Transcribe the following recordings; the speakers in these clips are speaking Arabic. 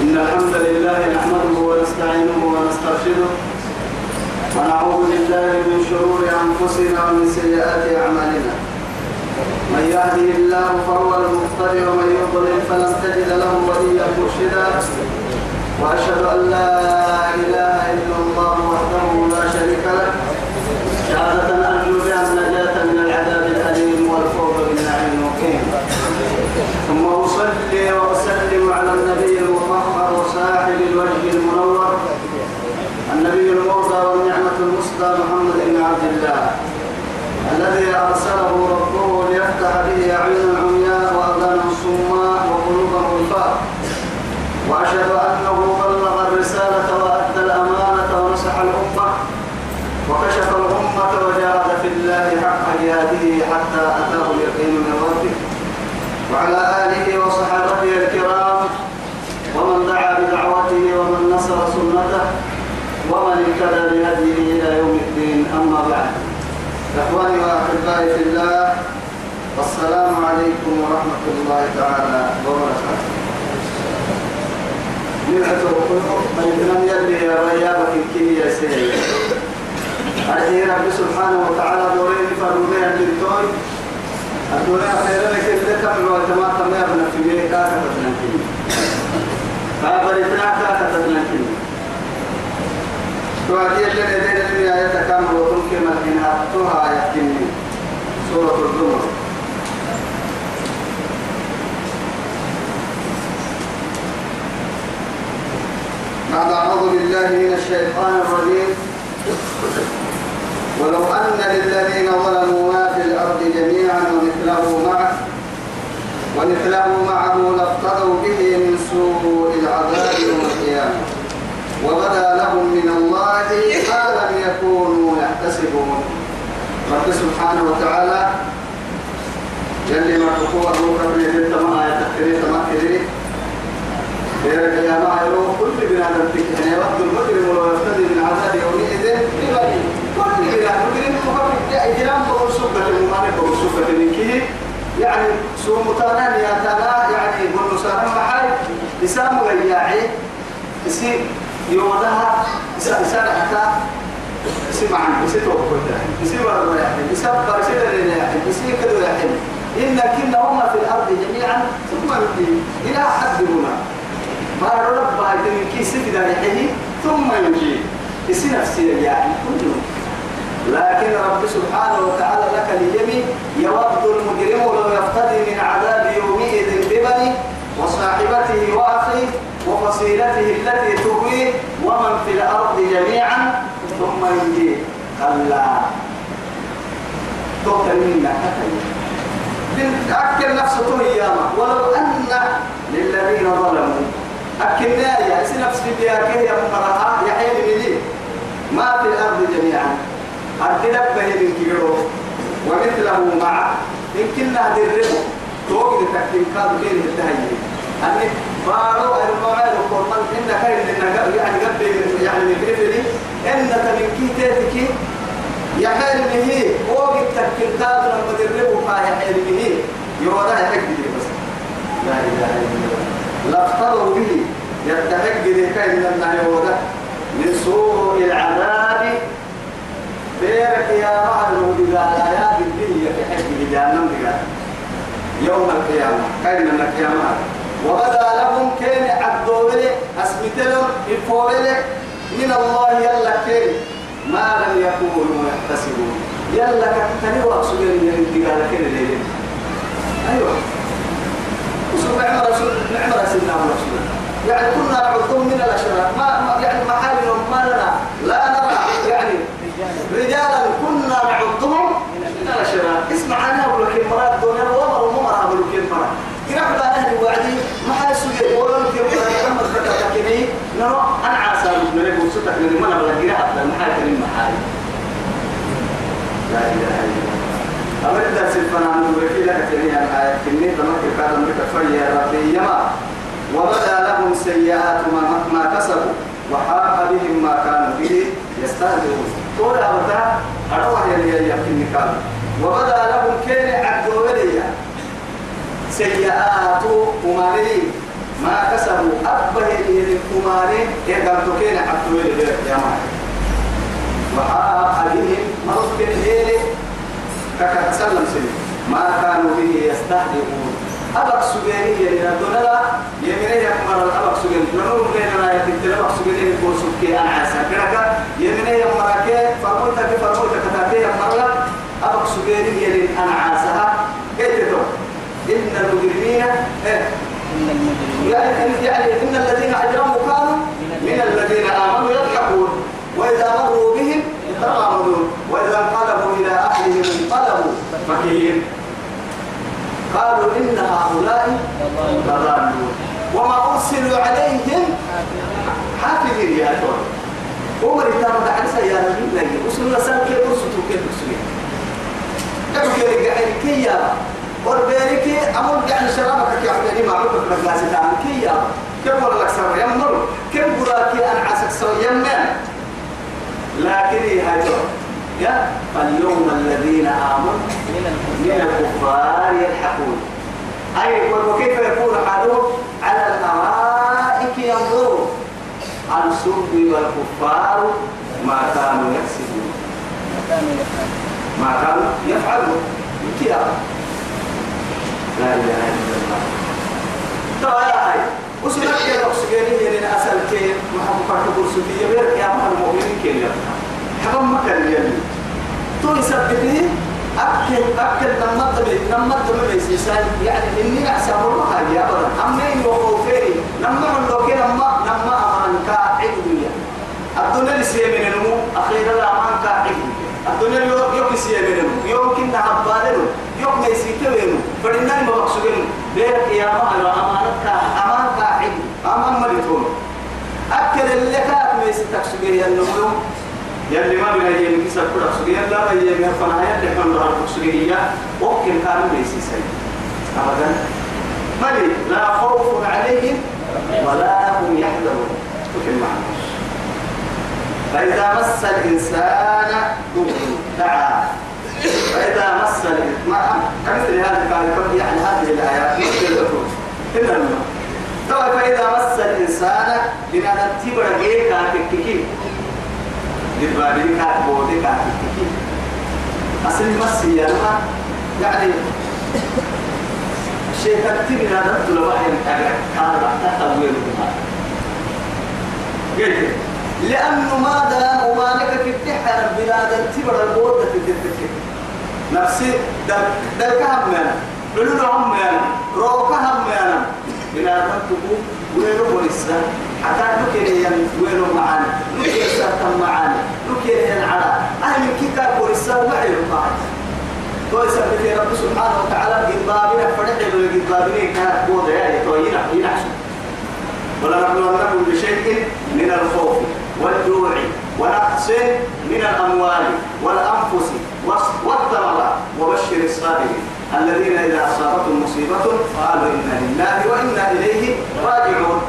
إن الحمد لله نحمده ونستعينه ونسترشده ونعوذ بالله من شرور أنفسنا ومن سيئات أعمالنا. من يهده الله فهو المقتدر ومن يضلل فلن تجد له وليا مرشدا. وأشهد أن لا إله إلا الله وحده لا شريك له. شهادة أرجو بها النجاة من العذاب الأليم والفوز بالنعيم المقيم ثم أصلي وأسلم على النبي المطهر وصاحب الوجه المنور النبي المرضى والنعمة المسدى محمد بن عبد الله الذي أرسله ربه ليفتح به أعين العمياء وأذان الصماء وقلوب الغفاء وأشهد أنه بلغ الرسالة وأدى الأمانة ونصح الأمة وكشف الأمة وجاهد في الله حق جهاده حتى أتاه اليقين من ربه وعلى آله وصحابته الكرام ومن دعا بدعوته ومن نصر سنته ومن اهتدى بهديه إلى يوم الدين أما بعد. إخواني وأحبائي في الله السلام عليكم ورحمة الله تعالى وبركاته. نعته من يلي يا كي يا سيدي. أجي رب سبحانه وتعالى دورين فرمي الجنتون الدنيا خير لك اللي تقل وتما تما ابن في بيك كاكا تتنكين فابرتنا كاكا تتنكين توادي اللي ندين اللي آية كامل وتنكي ملحنها توها يحكمني سورة الزمر. بعد أعوذ بالله من الشيطان الرجيم. ولو أن للذين ظلموا ما في الأرض جميعا ومثله معه ومثله معه لافتدوا به من سوء العذاب يوم القيامة. وبدا لهم من الله ما لم يكونوا يحتسبون. رب سبحانه وتعالى يلي ما تقوى روح من التماء يتكري تماء كذي غير يا ما يروح كل بنادم تكهن يود المجرم ولو يفتدي من عذاب يومئذ ببني كل بنادم مجرم إجرام بقول سكة المعنى من كيه يعني سو متانا يا تانا يعني بقول نسارا محاي إسام غياعي إسي يومها إسا إسا حتى إسي معن إسي توقف إسي برضو يعني إسي برسل لنا يعني إسي كدو يعني. إن كنا هم في الأرض جميعا ثم نبدي إلى حد هنا. ما رب هاي من كيس كده يحيي ثم يجي. إسي نفسي يعني كله. لكن رب سبحانه وتعالى لك اليمين يود المجرم لو يفتدي من عذاب يومئذ ببني وصاحبته وأخيه وفصيلته التي تهويه ومن في الأرض جميعا ثم يجي. كلا. تقتل منا أكل نفسه أياما ولو أن للذين ظلموا. أكل يا نفس بياكه يا مرها مني. ما في الأرض جميعا. أدلت به من كيرو ومثله مع إن كنا دربه توقي تكتين كادو بين التهيئ أني بارو الموعد وقرمان إن كاين إن يعني قبل يعني من كيفني إن تمن كي تاتك يا حال به وقت تكتين كادو لما دربه فا يا حال به يورا يحق بس. لا إله إلا الله. لافتروا به. يتحق كاين من من سوء العذاب. بيرك يا بعد الوداع يا بالدنيا في حق جهنم يوم القيامة كاين من القيامة؟ وبدا لهم كان عبدولي أسمتلهم الفولي من الله يلا كين ما لم يكونوا يحتسبون. يلا كتني وأقصد إن انت قال كده ليه أيوه. وسوف نعم رسول نعم رسولنا ورسولنا يعني كنا نعدهم من الأشرار. ما يعني محالهم ما لنا لا نرى يعني رجالا كنا نعدهم من الاشرار اسمع أنا أقول لك المراد دون الوضع ومرأة أقول لك المرأة كنا بقى أهل وعدي ما حد سوى ولا لك محمد فتح كني نرى أنا عسى من لك وسطك من من بلا جرا حتى كريم محل لا إله إلا الله. أمر درس الفنان وكيل كتير الآية كني تمك كذا مك فريا ربي يما وبدا لهم سيئات ما كسبوا وحاق بهم ما كانوا به يستهزئون. طول أبدا أروح يلي يمكن كان وبدا لهم كان عبد وليا سيئات كمالي ما كسبوا أبه إلى الكمالي يقام تكين حتى ويل يا معي وحاق بهم مرض بالهيل كك تسلم سنين ما كانوا به يستهزئون. أبك سجيني لنا دولا يمينه يمر الأبك سجين نور لنا يتكلم أبك سجيني يقول سكي أنا عسى. كذا يمينه يمر كي فرموت كي فرموت كتابي يمر أبك سجيني يلين أنا عسى. كيف تقول إن المجرمين إيه؟ يعني يعني إن الذين أجرموا كانوا من الذين آمنوا يضحكون. وإذا مروا بهم يتغامرون وإذا انقلبوا إلى أهلهم انقلبوا. فكهين قالوا إن هؤلاء لضالون وما أرسلوا عليهم حافظين يا دول عمر بعد سيارة من لي وصلنا سنة كيف أرسلوا كيف أرسلوا كيف كيف كي يا وربيرك أمر يعني شرابك كي عبدني معروف بمجلس تعمل كي يا كم ولا سر يمر؟ كم براكي سر يمن لكن هاي يا فاليوم الذين آمنوا من الكفار يضحكون أي وكيف يكون حالهم؟ على الأرائك ينظرون. السب والكفار ما كانوا يكسبون؟ ما كانوا يفعلون. كيف لا إله إلا الله. يا هاي وسنك يا رخصيني يعني أسأل كيف محمد فرق برسولية بيرك يا محمد المؤمنين يفعل حرام مكان يلي. تو يثبته أكل أكل نمط بي نمط بي بيسيسان يعني إني أحسن الله يا أبدا. أمين وخوفيني نما من لو كان نما نما أمان كاعد الدنيا الدنيا سيئ من النمو أخيرا الأمان كاعد الدنيا يوم يوم سيئ من النمو يوم كنا عبادنا يوم ما يسيتوينو فدنا ما بقصدين بيرك يا ما على أمانك أمان كاعد أمان مريتون أكل اللي كانت ما يسيتك سجيه النمو يلي ما بين هي من كسر كل لا هي من فنايا كان راه سجيه وكن كانوا ليس سي أبدا. ملي لا خوف عليهم ولا هم يحزنون. وكل معنى فإذا مس الإنسان ضر دعا فإذا مس الإنسان. كمثل كان يعني هذه الآيات؟ مثل الأخرى إن الماء فإذا مس الإنسان لنا نتبع إيه كان للبابين كان بودي كيكي أصل مس يعني يعني شيء تكتب هذا تقول واحد كان راح قلت لأنه ماذا وما لك في التحر بلاد التبر البودة في التفكير نفسي دلك هم أنا علول هم أنا روك هم أنا بلاد التبو وينو ولسا حتى نكير ين وينو معانا نكير سرطان معانا نكير ين على أهل كيكا ولسا وعيرو معانا تو يسبب رب سبحانه وتعالى قبابنا فرح له قبابنا كانت بوضع يعني تو ينحشو ولنبلونكم بشيء من الخوف والجوع ونقص من الأموال والأنفس والثمرات. وبشر الصابرين. الذين إذا أصابتهم مصيبة قالوا إنا لله وإنا إليه راجعون.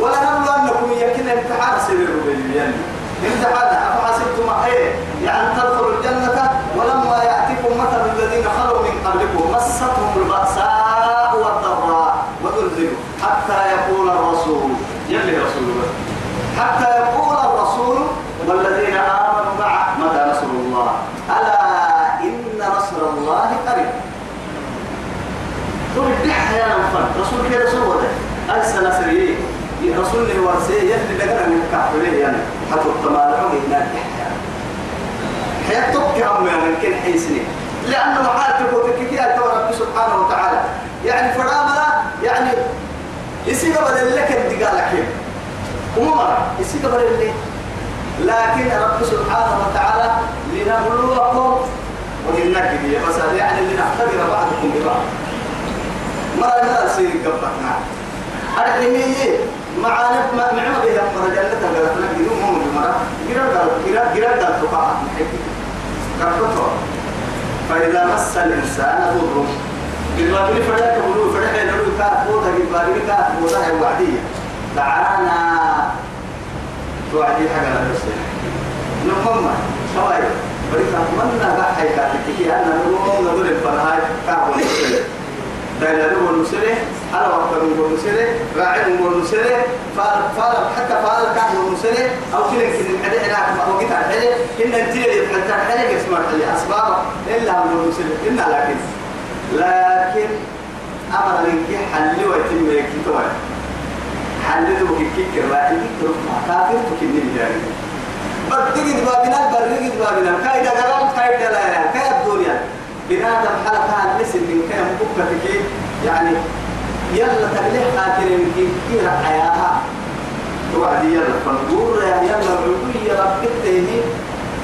ولنبلونكم يكن امتحان سبيل بالجنة امتحان أفحسبتم إيه يعني تدخلوا الجنة ولما يأتكم مثل الذين خلوا من قبلكم مستهم البأساء والضراء وزلزلوا حتى يقول الرسول. يلي رسول الله. حتى يقول الرسول والذين آمنوا معه متى نصر الله؟ ألا إن نصر الله قريب. تقول الدح يا نفر رسول كده رسول ده. أرسل نصري؟ رسول اللي ورسيه يلي لقنا من كافرين يعني؟ حتى التمالعون هناك حياتك يا عم يعني كل حيسني لأنه محالتك وتككي رب سبحانه وتعالى. يعني فرامنا يعني يصير بدل لك الدقالة كيف ومرة يصير بدل لك لكن رب سبحانه وتعالى لنبلوكم ولنكد بس يعني لنختبر بعضكم ببعض. مرة مرة يصير قبضنا أرحمي معانا ما معنا بها مرة جنة قالت لك يوم هم المرة قرر قال قرر قال قال تقع كرتوا فإذا مس الإنسان ضر. بالبابل بلو فرق يدلو كات بودا بالبابل كات بودا هي وعدية. دعانا. توعدي حاجة لا تسير نقوم. شوي بريك أتمنى بحي كاتك كي أنا نقوم. نقول الفرهاي كعب دايلا نقول نسره على وقت نقول نسره راعي نسره فال فال حتى فال كان نسره أو كلا كلا حدا هناك ما وقت الحلا إن أنت حتى حلا يسمع حلا أسباب إلا نقول نسره إن لكن لكن أمر لك حل ويتم لك توي حل ذو كيك الراعي تروح كافر تكني بجانب. بدقت بابنا برقت بابنا كايدا قرام كايدا لا كايدا الدنيا. بنادم حلقة لسن من كان بكتك يعني يلا تلح قاتل كي كي حياها. توعد يلا فنقول يا يلا العبودية ربكته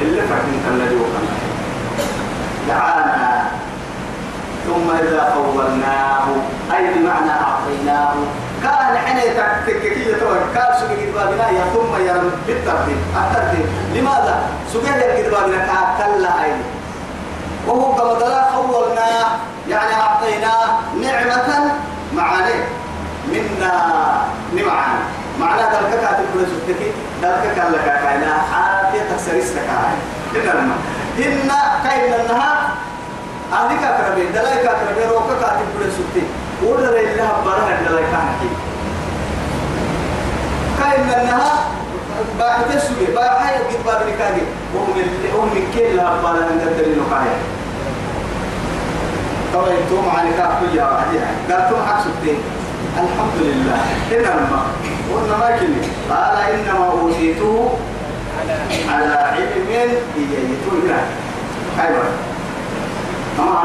اللي فاكين كان دعانا ثم إذا خولناه أي بمعنى أعطيناه. كان حين تككية كان سجى كتابنا يا ثم يرم بالترتيب الترتيب. لماذا؟ سجى كتابنا كأكل أين وهو كما خولناه يعني أعطيناه نعمة معاني. منا نمعان. معنى ذلك كاتب كل سبتك ذلك كان لك كائنا عافية تكسريس لك هنا هن كائن النهار أهلك كربي دلايك كربي روكا كاتب كل سبتك ودر الله برها دلايك حكي كائن النهار باحث سوي باحث قد باب نكاجي وهم هم كل لا بالا ندري نكايا طبعا أنتم على كافي يا بعدين قالتم حق سبتين الحمد لله إنما قلنا ما كني قال إنما أوتيته على علم هي يتونا أيوة طبعا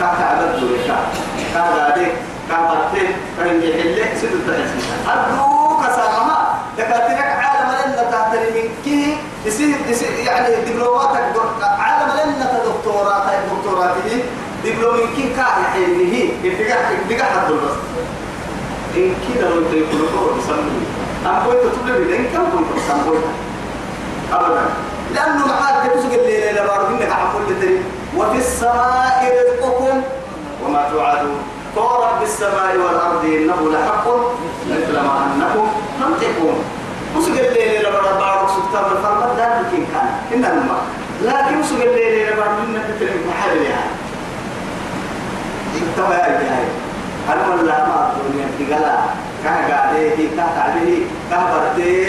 كاتا عبد لك كاتا ديك كاتا كان يحل سيد التحسين أدوك سامها دكاترك يصير يعني دبلوماتك عالم لنا دكتورات دكتوراته دبلومين كي كاه يحيله اتجاه اتجاه حد بس إن كده لو تقول له بسمي. أم كنت تقول لي إن كم كنت بسمي. أبدا. لأنه معاد تبصق الليل إلى بارك إنك عقول تري. وفي السماء رزقكم وما توعدون. فرب السماء والأرض إنه لحق. مثل ما أنكم تنطقون. بصق الليل إلى بارك بارك سبتان الفرق ده يمكن كان إنما لكن بصق الليل بارك إنك تترك محل يعني انتبه يا جاي أنا ولا ما الدنيا تقلا قاعدة هي كه تعبه كه برتة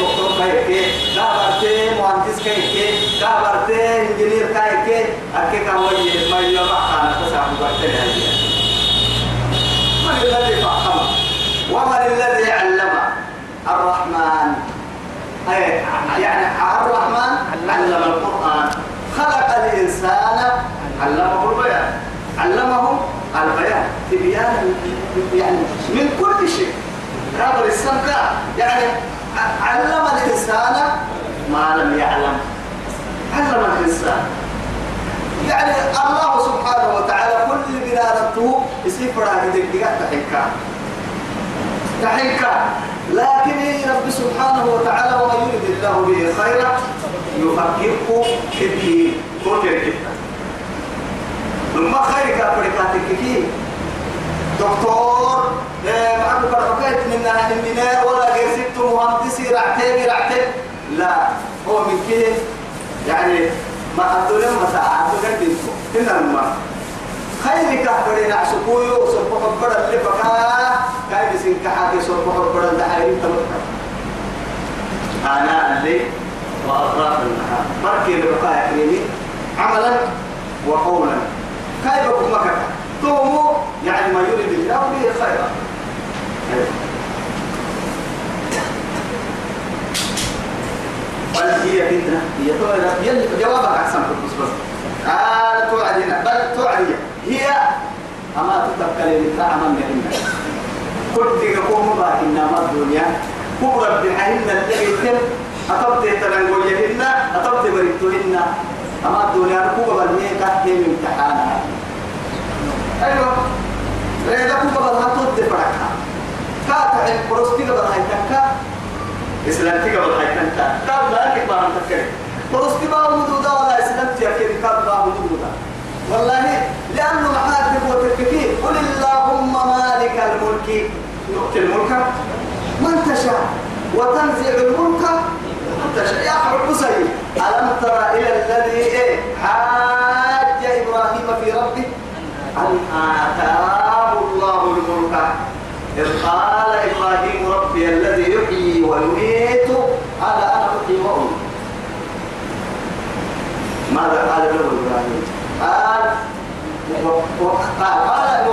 دكتور كايك كه برتة مهندس كايك كه برتة إنجنير كايك أكيد كم وجه ما يبغى أنا تسعة برتة هذه من الذي فهم ومن الذي علم الرحمن. أي يعني الرحمن علم القرآن. خلق الإنسان علمه البيان. علمه البيان. تبيانا يعني من كل شيء. هذا السمكة يعني علم الإنسان ما لم يعلم. علم الإنسان. يعني الله سبحانه وتعالى كل بلادته يصير فراه دقيقة تحكا تحكا لكن رب سبحانه وتعالى وما يريد الله به خيرا يفكره في الدين. كل كده ثم خير كافركاتك كي دكتور معك برحكاية منها النار ولا ست مهندسي رعتين رعتين. لا هو من كده. يعني ما أدولين مساعة أدولين بنتو هنا الماء خير كافرين عشقوي وصبح البرد اللي بكا كاي بسين كحاكي صبح البرد دحايرين تمكا آناء الليل وأطراف النهار مركي لبقاء كريمي عملا وقولا. كيف بكم مكة تومو يعني ما يريد الله به خيرا. بل هي فتنة هي توعد. جوابك أحسن بس بس. آه توعدنا بل توعد هي أما تتبقى للتعمى من كنت يقوم باهنا ما الدنيا كبرى بحهن التغيثل أطبت تلنقويهن أطبت بريتهن أما الدنيا كوبا بالمية كهي من امتحانها أيوة ريدا كوبا بالها تود فرقها كاتا عين بروستي قبل هاي تنكا إسلامتي قبل هاي تنكا كاب كيف ما نتكلم بروستي ما وجودا ولا إسلامتي أكيد كاب ما وجودا والله لأنه محاكم وتكفي قل اللهم مالك الملك يؤتي الملك من تشاء وتنزع الملك يا حب سيد ألم ترى إلى الذي إيه حاج إبراهيم في ربه؟ أن آتاه إذ قال إبراهيم ربي الذي يحيي ويميت قال أنا أحيي وأميت. ماذا قال له إبراهيم؟ قال قال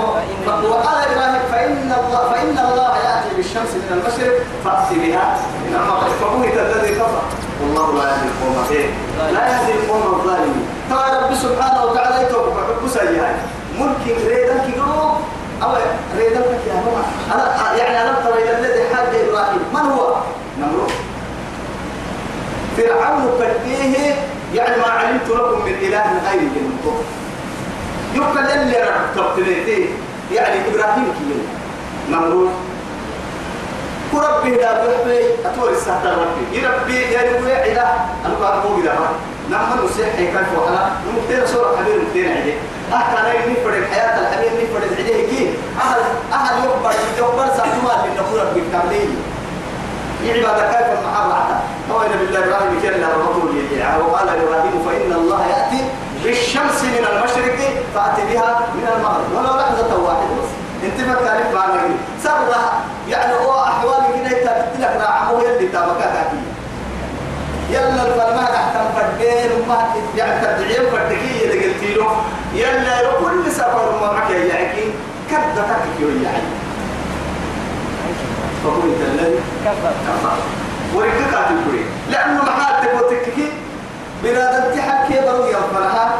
وقال إبراهيم فإن الله فإن الله يأتي بالشمس من المشرق فأتي بها من المغرب فبهت الذي كفر والله لا يهدي القوم لا يهدي القوم الظالمين ترى رب سبحانه وتعالى يتوقف حب سيئات ملك ريدا كيرو أو ريدا يا أنا يعني أنا ترى الذي حاج إبراهيم من هو؟ نمرود فرعون كديه يعني ما علمت لكم من إله غيري جنبكم يقول اللي رب يعني إبراهيم كي نمرود ربي لا تحبي أتور السهل ربي. يربي يا ربي علا أنا قاعد أقول كذا نحن نسيح كيف وحنا نمتين صورة حبيب نمتين عدي أحكى أنا نفرد الحياة الحبيب نفرد عديه كي أهل أهل يكبر يكبر سعتما من نقول ربي كاملين يعبد كيف المحرة هو إن بالله إبراهيم كان الرسول يجي وقال إبراهيم فإن الله يأتي بالشمس من المشرق فأتي بها من المغرب. ولو لحظة واحدة بس. انت ما تعرف معنا سبرة يعني هو أحوالي هنا يتبت لك راعه يلي تابكا يلا الفرما تحت فردين وما يعني تدعيم فردكية اللي قلت له. يلا كل سفر ما معك يا عكي كذا تكفي يعني فقلت الذي كفر. كفر. وركك لأنه محال تبغى تككي بنادم تحكي برو ينفرها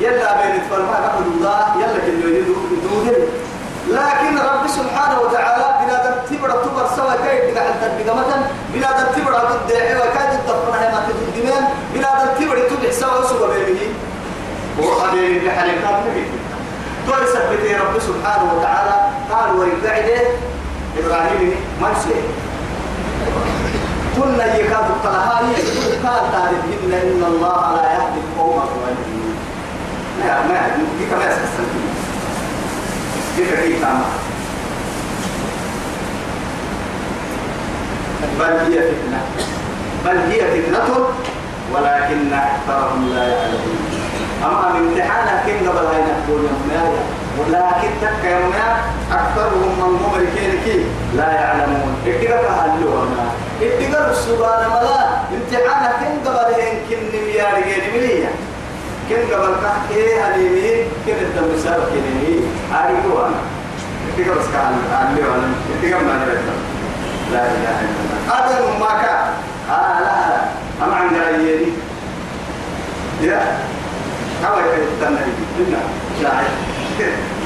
يلا بين تفرما نقول الله. يلا كله يدود لكن رب سبحانه وتعالى بنادم تبرا تبر سوا كاي دقا حتى مثلا بنادم تبرا ضد تدفنا هي ما تدمن بنادم تبرا تبع بيني هو حبيبي بحالك نبي تو يثبت رب سبحانه وتعالى. قال ورقعده إبراهيم مرسي كنا يكاد الطلهاني قال تعرفين إن الله لا يهدي القوم الظالمين. ما ما دي كما يسكسن كيف كيف تعمل. بل هي فتنة. بل هي فتنة ولكن أكثرهم لا يعلمون. أما امتحانا كن قبل هاي نقول يوم ولكن تك يوم أكثرهم من هم كي لا يعلمون. إكرا كهلوا هنا. إكرا السبحان ملا امتحانا كن قبل هين كن ميار غير مليا كن قبل كحكي هليمي كن الدم سابق كنيني أريدوا أنا. بس كهلوا أنا. إكرا ما نبتل لا إله إلا الله. ما كان آه لا لا. أما عند رأيي يا. هوا يتنى إنا شاعر.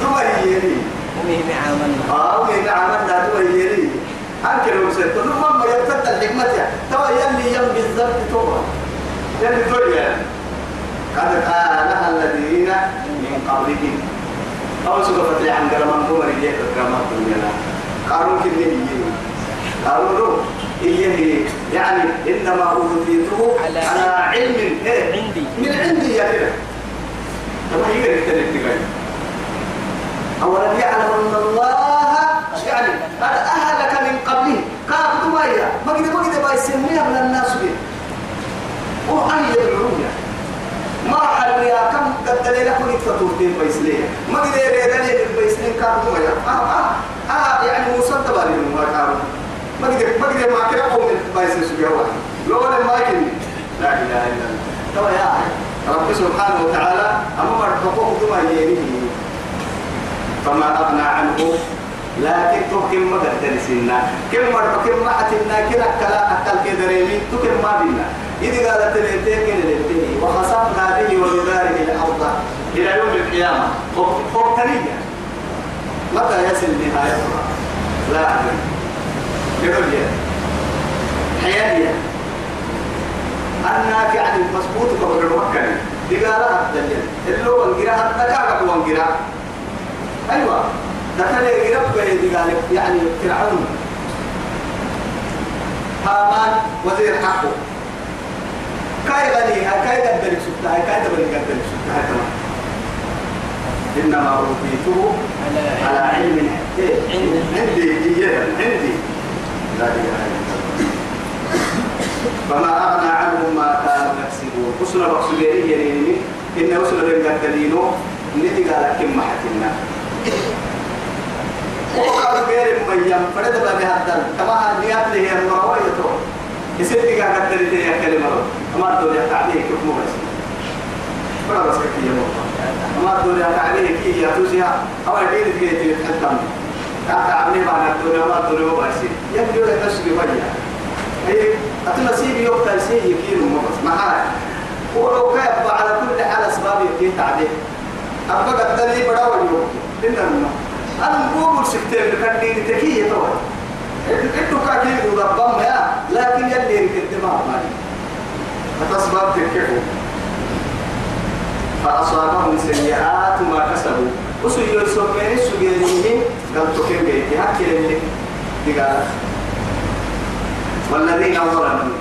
دبيني ومه نعمنا آه ومن عملنا دبيني أنك لو سيدت ثم ما يبتدى الحكمة توا يلي يم بالضبط توا يلي دنيا قد قالها الذين من قبلهم أو سقفت لي عن قرمان كمر يجيك كرامات الدنيا قالوا كنه يجيني قالوا له إيه يعني إنما أوتيته على على علم إيه عندي. من عندي يا كده طب هي لك أولم يعلم أن الله يعني قد أهلك من قبله. قال دمية ما قد ما قد بيسميها من الناس به. وأن يدعونا ما حلو يا كم قد دليل كل فتورتين بيسليه ما قد يريدني بيسلين كان دمية آه آه آه يعني مصدق بالي ما كانوا ما قد ما قد ما كنا قوم بيسلين سبيا واحد. لو ما يكني لا إله إلا الله. تو يا رب سبحانه وتعالى أما دمية يمين فما أغنى عنه. لكن تو كم ما قدر سنة كم مرة كم ما أتنا كنا كلا أكل كدريمين تو كم ما بينا. إذا قالت كن لتني وخسفنا به وبداره الأرض. إلى يوم القيامة. فوقتنية متى يصل النهاية لا. أدري لي حياتي أنك يعني مسبوط قبل المكان إذا لا أبدل اللي هو القراءة تكاكا هو أيوة دخل يقرب بيدي قال يعني فرعون. هامان وزير حقه. كاي غني كاي قدر سبتها كاي دبل قدر سبتها كمان؟ إنما أوتيته على علم؟ عندي. عندي عندي. لا إله إلا فما أغنى عنهم ما كانوا يكسبون وصل بقصديري يعني إن وصل لهم قدرينو نتي قال كم محتنا وقالوا يم فرد بقى هذا كما هنيات لي هي المروية تو يصير لك قدر لي كلمة ما تقول يا تعليق كيف مو بس ولا بس كي ما تقول يا تعليق كي يا توسيا أو أدين كي تتحكم كان تعبني ما نقول ما تقول هو بس يبدو لك تشري وجهه هي أتنسيب يوم تنسيه يكيل مو بس هاي ولو كيف على كل حال أسباب يكين تعليق أبقى قدر لي بڑا وجهه إنه أنا نقول سكتين كدين تكية طبعا إنتو كاكين ودبام يا لكن يلي الدماغ مالي. فتصبر تكفوا. فأصابهم سيئات ما كسبوا. وسو يسمين سجينيه قال تكين بيتي هكي اللي دقال والذين ظلموا.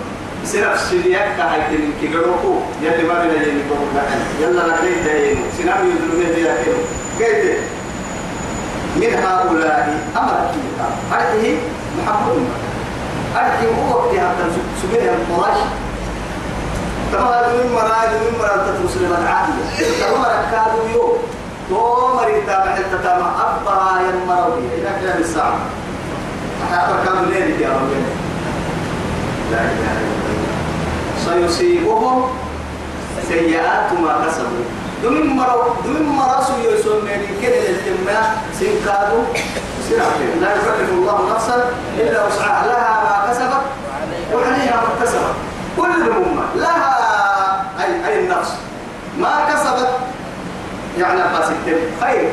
سنف سنياك كهيت من كيغروكو يلي ما بنا يلي بقول يلا لكيت دايين سنام يدلو بيتي يا كيف من هؤلاء أمر كيتا هذه محمد هذه هو وقت هذا سبيل القراش تما هذا من مراد من مراد تتمسلم العادية تما ركادوا يوم. تو مريد تابع التتامع أبا يمروا إلى كلام الساعة. حتى ركادوا ليلة يا رب. لا إله إلا الله. سيصيبهم سيئات ما كسبوا. دمين مرو دمين مراسو يسون من كده الجماع سنكادو. سنعطي لا يكلف الله نفسا إلا وسعها. لها ما كسبت وعليها ما اكتسبت. كل الأمة لها أي أي النفس. ما كسبت. يعني قاسيتين خير.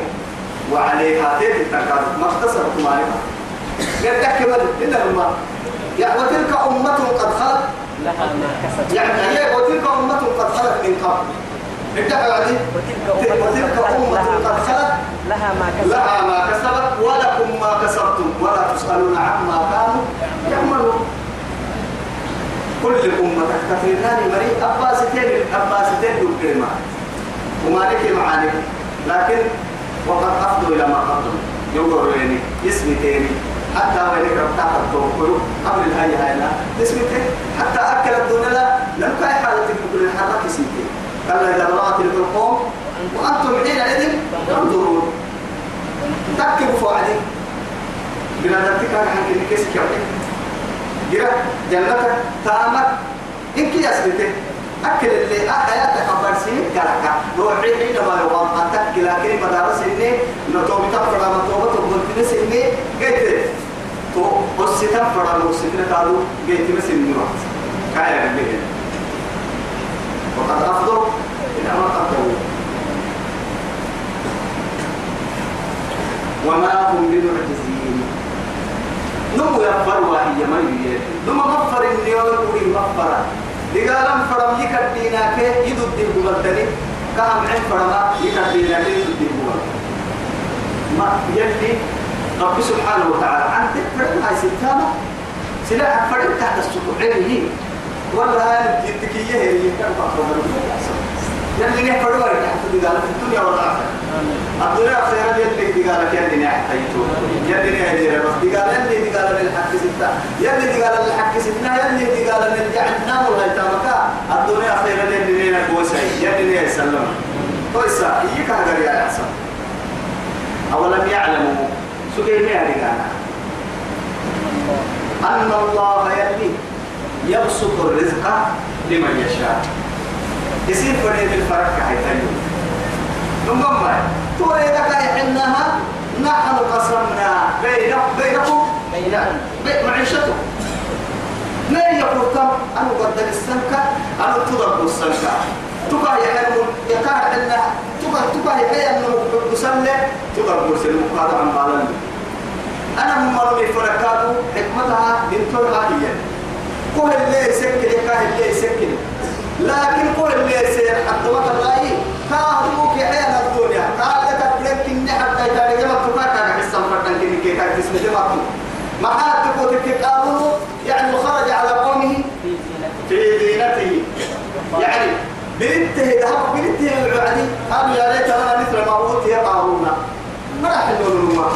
وعليها تيت التكاد ما اكتسبت ما لها يتكمل إلا الأمة يعني وتلك أمة قد خلت. لها ما كسبت. يعني هي وتلك أمة قد خلت من قبل. وتلك أمة قد خلت. لها ما كسبت. لها ما كسبت ولكم ما كسبتم. ولا تسألون عما كانوا يعملون. كل أمة تكتفرنان مريء أباستين أباستين كلمة. وما لك معاني. لكن وقد أفضوا إلى ما قدموا يقولوا يعني اسمي تاني. حتى وينك ربطاك التوكل قبل الهي هاينا اسمي تاني. حتى أكل الدنيا لا. لم كاي حالتك كل الحركة سيتي كلا إذا بلغت الحلقوم وأنتم حينئذ تنظرون. تكبوا فوعدي بنادرتك عن كل كيس كيوتك جرا جنتك تامك إنك يسبته أكل اللي حياتك أفضل سنين كلك روحي حينما يقام أتك لكن مدارس إني نتوبة تفرع تبغى تنسى إني قلت تو أسيتا فرع نوسيتا قالوا قلت مسني وقت. كايا بالله وقد أفضل إلى ما قدروا وما هم بمعجزين نمو يفر وهي ما يريد نمو مفر النيون وري مفر لقالم فرم يكدينا كي يدد البلدني كام عين فرما يكدينا كي يدد البلد ما يلي رب سبحانه وتعالى عن تفرد هاي ستانا سلاح فرد تحت السطوعين ولا هاي التكية اللي كان فقط يلي نحفر ورد تحت في الدنيا والآخرة. الدنيا خير يلي قال يلي نحتيتو يلي نهدي بس. قال يلي قال الحق ستا يلي قال الحق ستنا يلي قال نرجع ننام ولا يتامكا الدنيا خير يلي نينا كوسعي يلي نينا سلم كويسا يك هذا يا حسن أولم يعلموا؟ سكيني هذه أن الله يلي يبسط الرزق لمن يشاء. يصير فريد الفرق حيث ثم تقول إذا كان حنها نحن قسمنا بين بينكم بين معيشتكم ما يقول كم؟ أنا قدر السنكة أنا تضرب السنكة تقع يعني يقع حنا تقع تقع أنه بسلة تضرب السنكة هذا عن بالنا أنا من مرمي فركاتو حكمتها بنتها هي. كل اللي يسكر يكاه اللي يسكر لكن كل اللي يسير حتى وقت الرأي كاهدوك حيانا الدنيا. قال لك إني حتى يتاري جمع تفاكا كحسن فتن كني كي كانت اسمه جمع ما حد تقول قالوا؟ يعني خرج على قومه في زينته يعني بنته ذهب بنته الوعدي قالوا يا ليت لنا مثل ما أوتي قارون. ما راح نقول ما.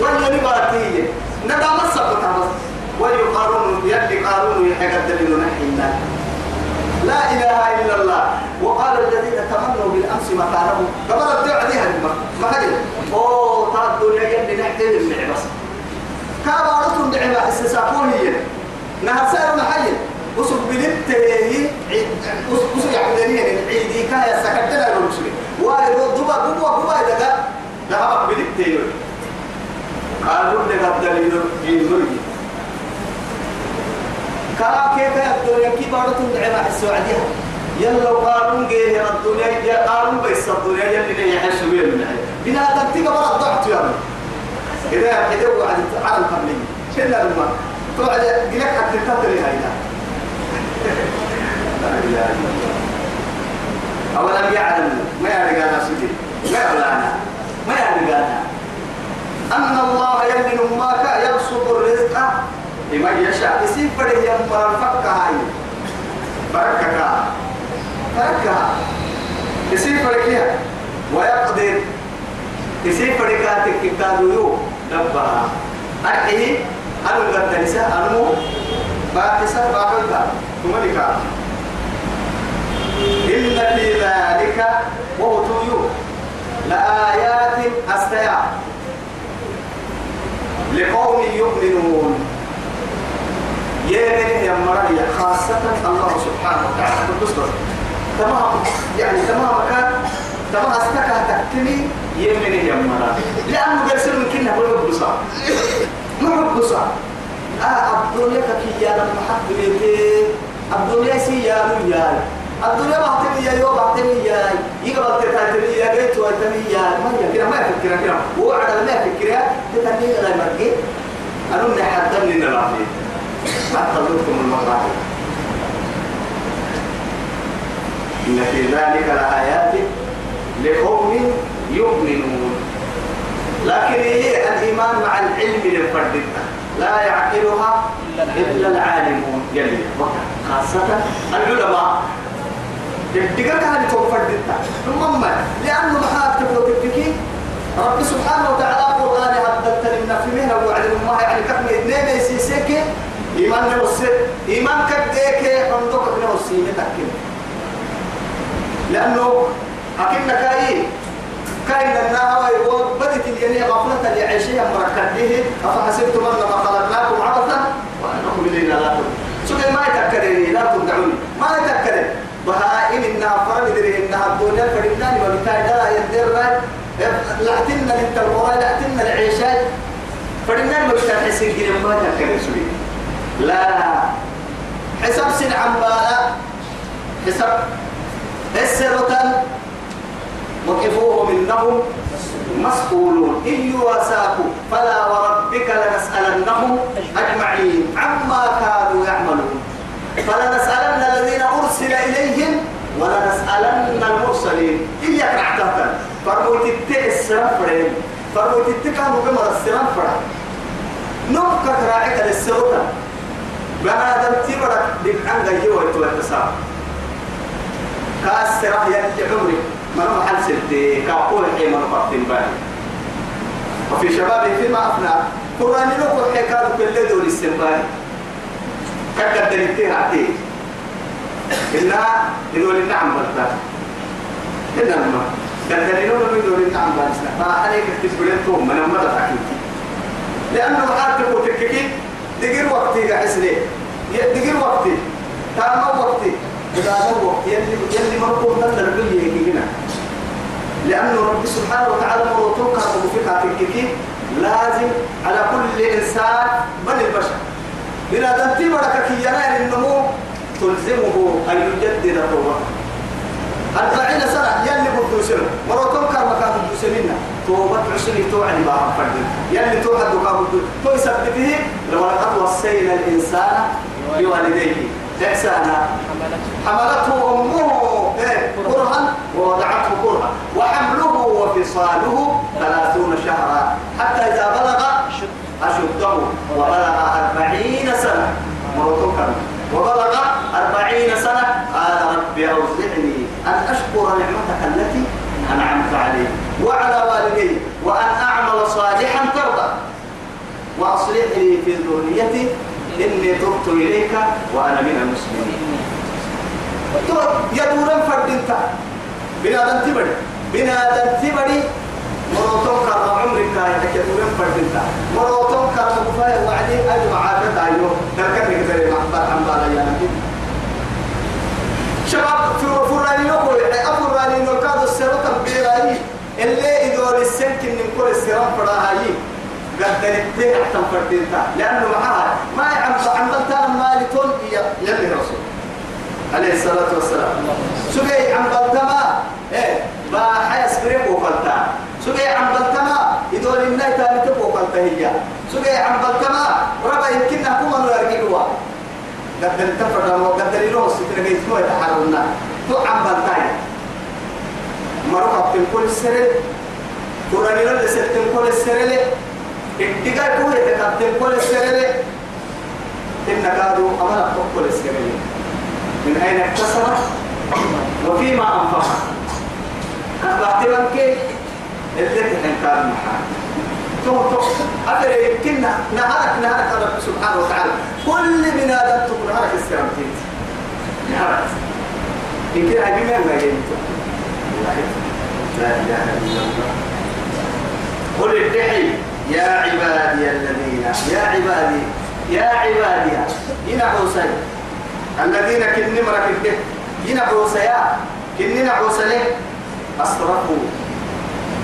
ولا نباتية. ندى مصر ويقارون يلي قارون يحقق دليل نحينا لا إله إلا الله. وقال الذين تمنوا بالأمس مكانه قبل الدعاء دي هدمة ما هدم أوه ترى الدنيا يلي نحتاج المعبس. كابارتهم دعما استساقون هي. نهر سائر محيي. وسب بلتهي وسب يعبدني عيدي كايا سكتنا المسلمين وايرو دبا دبا دبا إذا ذهب بلتهي قالوا لك الدليل في المرجي كا كيف الدنيا كيف بارتهم دعما السعودية؟ يلا قالوا جيه الدنيا يا قالوا بس الدنيا يلي يحسوا بيها بنا تكتب برا ضعت يا إذا إذا وعد على القبلي شلنا الماء. توعد قلك حتى تطري هاي أولا يعلم ما يعرف أنا سيدي ما يعلم أنا ما يعرف أنا أن الله يمن ماك يبسط الرزق لمن يشاء. يسيب بده يمر الفك هاي. بركك بركة يسيب بده ويقدر يسيب بده كاتك كتابه دبها أرحيه أنا قد نساء. أنمو باكسة باكلتا ثم لك. إن في ذلك وهو لآيات أستيع لقوم يؤمنون. يمن يا مريم خاصة الله سبحانه وتعالى. بالبصر تمام. يعني تمام كان تمام. أستكى تكتمي يمن يا مريم لأنه قرسل يمكن هو بصر ما هو بصر آه الدنيا كي يا لما حد بيتي. الدنيا سي يا يا الدنيا بعتني يا يوم بعتني يا يقبل تتعتني يا جيت وتني يا ما كده ما يفكر كده. هو على ما يفكر تتني لا مرجع أنا من حد من الرافي حتى لكم المراحل إن في ذلك لآيات لقوم يؤمنون. لكن هي الإيمان مع العلم للفرد لا يعقلها إلا العالمون. يلي خاصة العلماء. يدقك هذه توفر دتا ثم لأنه محاك تقول تبكي رب سبحانه وتعالى قرآن هددت لنا في مهنة وعد الله يعني كم اثنين يسيسيك إيمان نوسي إيمان كديك عندك نوسي متأكد لأنه أكن كاي كاين النهوى بدت اليمين غفلة لعيشها مركبه أفحسبتم أنما خلقناكم عبثا وأنكم إلينا لا ترجعون سوى ما يتكرني لا تدعوني ما يتكرني بهائم إنها فرد دري إنها الدنيا فرناني وبالتالي لا يدير لعتنا للتلقوى لعتنا العيشات فرناني وبالتالي حسين كده ما يتكرني سوى لا. حساب سن عمبالا. حساب السرطان وقفوهم إنهم مسؤولون. إن يواساكوا فلا وربك لنسألنهم أجمعين عما كانوا يعملون. فلنسألن الذين أرسل إليهم ولنسألن المرسلين. إياك نعتهتا فرموت التئ السرفرين فرموت التكامل بمر السرفرين نبكك راعك للسرطان بنا دم تبرك بكعن غيو ويتوتسا كاس سرح يلي عمري. ما محل ستي كاقول حي من فرطين بالي وفي شبابي فيما أفنى قرآن لكم حكاية كل دول السنبالي كاكا دلتين عتيه إنها يقول النعم بلتا إنما دلتين من يقول النعم بلتا ما عليك تسبلين توم من أمدا تحكيتي لأنه عارف وتككي. دقير وقتي قاعسني دقير وقتي. تامو وقتي. إذا مو وقت يلي يلي مرقوم تنر بيه هنا لأنه رب سبحانه وتعالى مرتوك وفقها تككي لازم على كل إنسان بل البشر. بلا دنتي بركة ينال النمو تلزمه أن يجدد توبته أربعين سنة يلي بدوسنا مرتوك كان بدوسنا توبة عشرين توعد بها فرد يلي توعد وكان تو يثبته لولقد وصينا الإنسان بوالديه. إحسانا. حملته أمه إيه كرها ووضعته كرها. وحمله وفصاله ثلاثون شهرا. حتى إذا بلغ أشده. وبلغ أربعين سنة. مرتكا وبلغ أربعين سنة. قال رب أوزعني أن أشكر نعمتك التي أنعمت علي. وعلى والدي وأن أعمل صالحا ترضى. وأصلح لي في ذريتي إني تبت إليك وأنا من المسلمين. يا دوران فردنتا بنادم تبري. بنادم تبري. مروتون كرم عمرك يا دوران فردنتا مروتون كرم مقفايا وعدي أجمع عادة أيوه ذكرني كذا محبار عن بالا يا نبي شباب فراني نقول أفراني نقاد السرطة بيراي اللي إذا السنك من كل السرام فراها هاي قد تنتهي أحسن فردينتا لأنه معها ما يعمل عملتها مالي تون يلي رسول. عليه الصلاة والسلام. سبي عم بلتما إيه. ما حيس بريق وفلتا سبي عم بلتما يدور الناي تاني تبو فلتا هي. سبي عم بلتما ربا يمكن كما نرجعوا قد التفر وقد الروس ترجع اسمه يتحررنا. تو عم بلتاي مرة كل السنة. قرآن الله سنة كل السنة اتقال كل يتكتم كل السنة إن كادوا أمنا كل السنة من أين اكتسبت؟ وفيما أنفقت. أخبرت منك اللي تنكار محال تو تو أدري يمكن نهارك نهارك رب سبحانه وتعالى. كل من هذا تكون نهارك استرامتين نهارك. يمكن هذه من ما قل ادعي يا عبادي الذين يا عبادي يا عبادي. هنا حسين الذين كن مرك الده هنا حسيا كن حسين أسرفوا.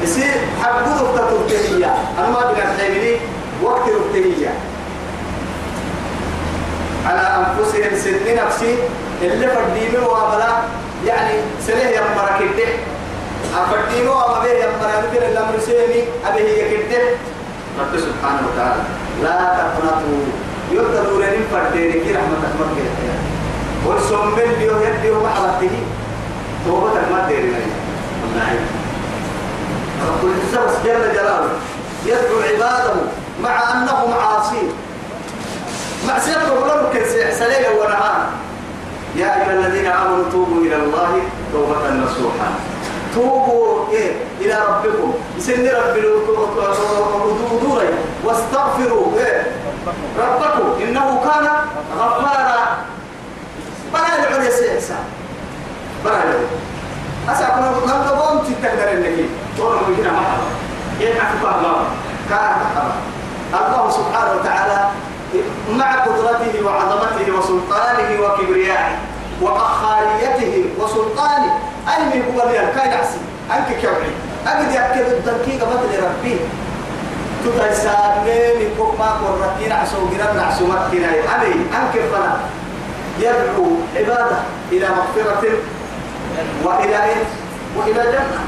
يصير حبوا دكتور تبتهية أنا ما بقى تعملي وقت تبتهية على أنفسهم سن نفسي اللي فردينه وعملا يعني سنه يمرك الده أفردينه وما بيه يمرك الده الأمر سيني أبيه يكده رب سبحانه وتعالى. لا تقنطوا. يقدروا لن فردين كي رحمة مكة والسم من بيو يديو محبته توبة ما ديرنا والله رب العزة جل جلاله يدعو عباده مع أنهم عاصين. معصية ربنا كنسي سليل ونهار. يا أيها الذين آمنوا توبوا إلى الله توبة نصوحا. توبوا إيه؟ إلى ربكم. سن رب دوري واستغفروا. إيه؟ ربكم. إنه كان غفارا. بلا العليا سيحسا بلا العليا أسا كنا نبدا بوم تتقدر النكي تونا من هنا محبا يدعك الله. كان الله سبحانه وتعالى مع قدرته وعظمته وسلطانه وكبريائه وقخاريته وسلطانه. أي من هو اللي كاين عسي أنك كوعي أجد يأكد التنكيك مثل ربي. تتسامين من فوق ما قرتين عسو جرم عسو مكنا أمي أنك فلا. يدعو عبادة إلى مغفرة وإلى إيه؟ وإلى جنة.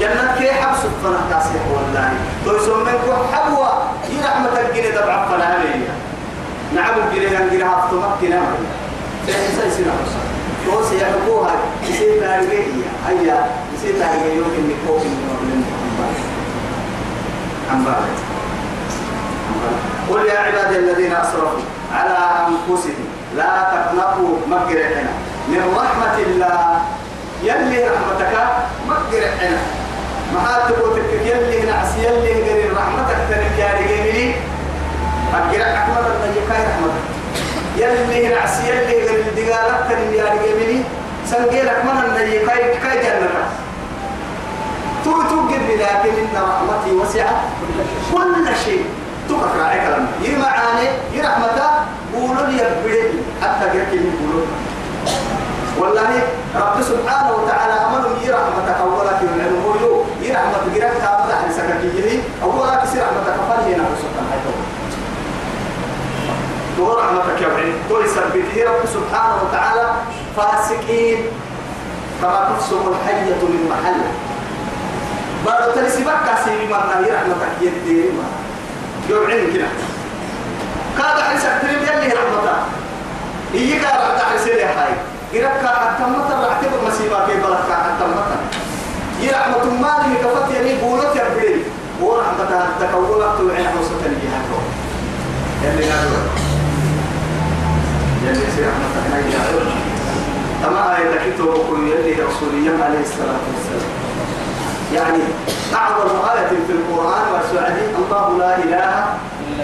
جنة كي حبس فنا تاسيح والله. تو يسمى حبوة يرحمة الجنة تبع فلا هليا نعم الجنة أفتمك كنا سيحسا يسينا حسن تو سيحبوها. يسير تاريخية هيا يسير تاريخية يمكن نكوك من أمبالي قل يا عبادي الذين أسرفوا على أنفسهم لا تقنطوا مكرحنا من رحمة الله. يلي رحمتك مكرحنا ما تقولك يلي نعس يلي غير رحمتك تنك يا رجالي. أقرأ أحمد النجيكا رحمتك يلي نعس يلي غير الدقالك تنك يا رجالي. سنجيلك من النجيكا كاي جنتك تو توجد لكن إن رحمتي وسعت كل شيء. تقرأ على كلام يمعاني يرحمته قولوا لي يبرد حتى يركي يقولوا. والله رب سبحانه وتعالى أمر يرحمتك أولا في العلم هو يرحمتك يرحمتك أبدا عن سكاكيه أولا كسي رحمتك فالي هنا سبحانه تو رحمتك يا بعيد تو يثبته رب سبحانه وتعالى. فاسقين. كما تفسق الحية من محله بعد تلسي بكا سيري مرنا يرحمتك يدي ما يوعين كده كاد حسك تريد يلي رحمتك إيجا رحمتك حسيري حي إركا حتى مطر اعتبر مسيبا في بلدك حتى مطر. يرحمة مالي كفت يعني بولت يبري ورحمتها تكولت وعين حوصة الجهة يلي قالوا يلي سي رحمتك نجي أما آية كتب يلي رسوليا عليه الصلاة والسلام. يعني أعظم آية في القرآن والسعدي الله لا إله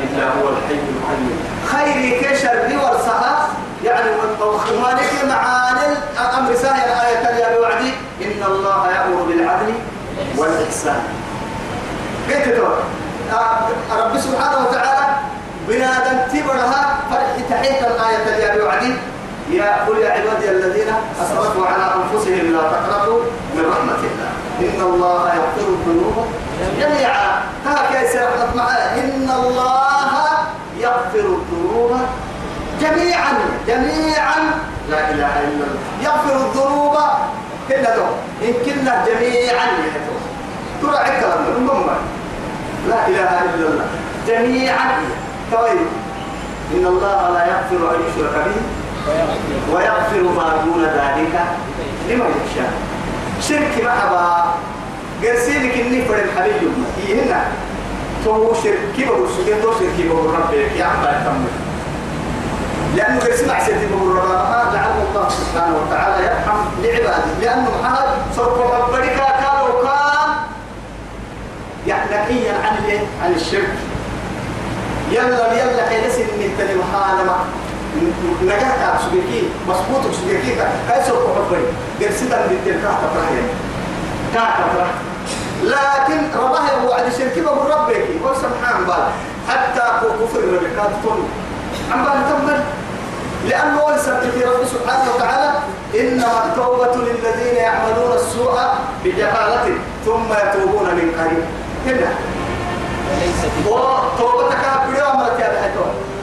إلا هو الحي القيوم. خير كشر ورسها يعني مالك معاني الأمر سهل. آية يا بوعدي إن الله يأمر بالعدل والإحسان. قلت له رب سبحانه وتعالى بنادم تبرها فرح تحيك الآية اللي وعدي. يا قل يا عبادي الذين أسرفوا على أنفسهم لا تقنطوا من رحمة الله. إن الله يغفر الذنوب جميعا. هكذا يصير معاه إن الله يغفر الذنوب جميعا جميعا. لا إله إلا الله. يغفر الذنوب كنا دو إن كنا جميعا ترى عكرا من لا إله إلا الله. جميعا تويل إن الله لا يغفر أن يشرك به ويغفر ما دون ذلك لمن يشاء. شرك محبا قرسينك إني فرد الحبيب يهنا تو شركي بقول سجن تو شركي بقول ربك يا عم تمر لأنه قرسي مع سيدي بقول ربنا لعل الله سبحانه وتعالى يرحم لعباده. لأنه محمد صرف ربك كانوا كان يعني عن عن الشرك. يلا يلا حيلس إن التاني محالمة. نجاح سبيكي مسبوط سبيكي كاي سوق حبي. قرسيتا بالتلك تفرح تفرح. لكن رباه هو عند الشرك بقول ربك هو سبحان بال. حتى كفر ربكات تون عم بال تمر. لأنه ولست في رب سبحانه وتعالى إنما التوبة للذين يعملون السوء بجهالة ثم يتوبون من قريب. هنا. وتوبتك أبدا أمرك يا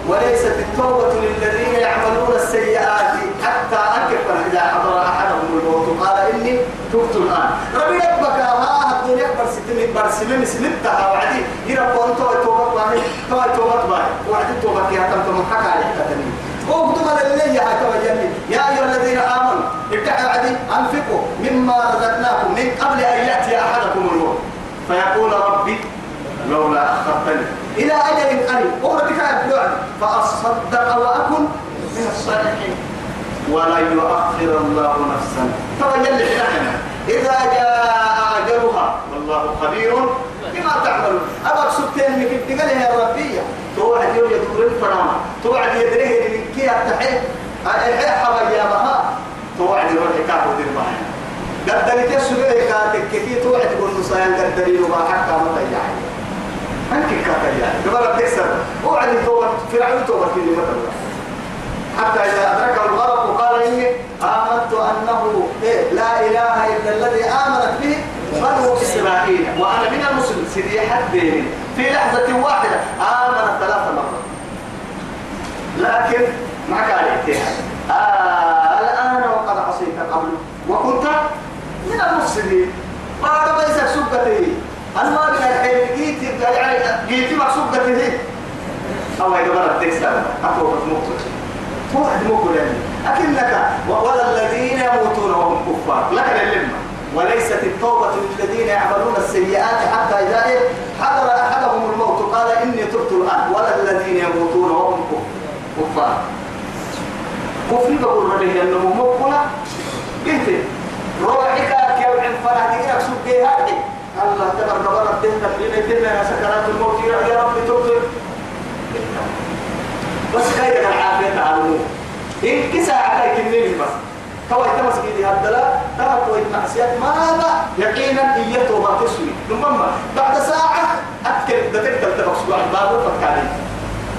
وليست التوبة للذين يعملون السيئات حتى أكبر إذا حضر أحدهم الموت. قال إني تبت الآن. ربي ربك ها الدنيا برسلتني برسلني سلمتها وعدي. يرى بونتو توبة باهي تو توبة باهي وعدي توبة يا تم تم حكى عليك تاني وقتم اللي يا توجهني يا أيها الذين آمنوا ابتعوا عدي أنفقوا مما رزقناكم من قبل أن يأتي أحدكم الموت. فيقول ربي لولا أخرتني. إلى أجل قريب أخرى بك فأصدق وأكن من الصالحين. ولن يؤخر الله نفسا. تبين لحنا إذا جاء أجلها. والله خبير. بما تعملون. أبقى سبتين من كتقال يا ربية توعد يوم يدور الفرامة توعد يدريه من كي التحيط أحيح بها توعد يروح كافو دير بها قدرت يسوي كاتك كثير. توعد يقول نصيان قدرين وما حتى ما يعني. أنت كاتيا قبل تكسر وعد توبة فرعون توبة في مثلا حتى إذا أدركه الغرق وقال إني آمنت أنه إيه لا إله إلا الذي آمنت به بنو إسرائيل وأنا من المسلمين. سيدي حد في لحظة واحدة آمن ثلاث مرات. لكن ما كان اجتهاد آه الآن وقد عصيت قبل وكنت من المفسدين. بعد ما يسك سبتي أنا من الحين جيت يعني جيت مقصود ده أو هيدا برا تكسر. أقوى مقتل واحد مقتل يعني. أكنك ولا الذين يموتون وهم كفار. لك للمة وليست التوبة للذين يعملون السيئات حتى إذا حضر أحدهم الموت. قال إني تبت الآن. ولا الذين يموتون وهم كفار. كفر بقول ربي أنه مقبلة قلت روحك كيف عن فرح تجيك سبقي هذه الله تبارك وتعالى تهنا لنا تهنا سكرات الموت. يا رب تبصر بس خير العافية تعلموا إن كسا عكاي كنين بس. كوي تمسك دي هدلا ترى كوي معصيات. ماذا؟ يقينا إيته ما تسوي. ثم بعد ساعة أكل دتك تلتبس واحد بابو فكاري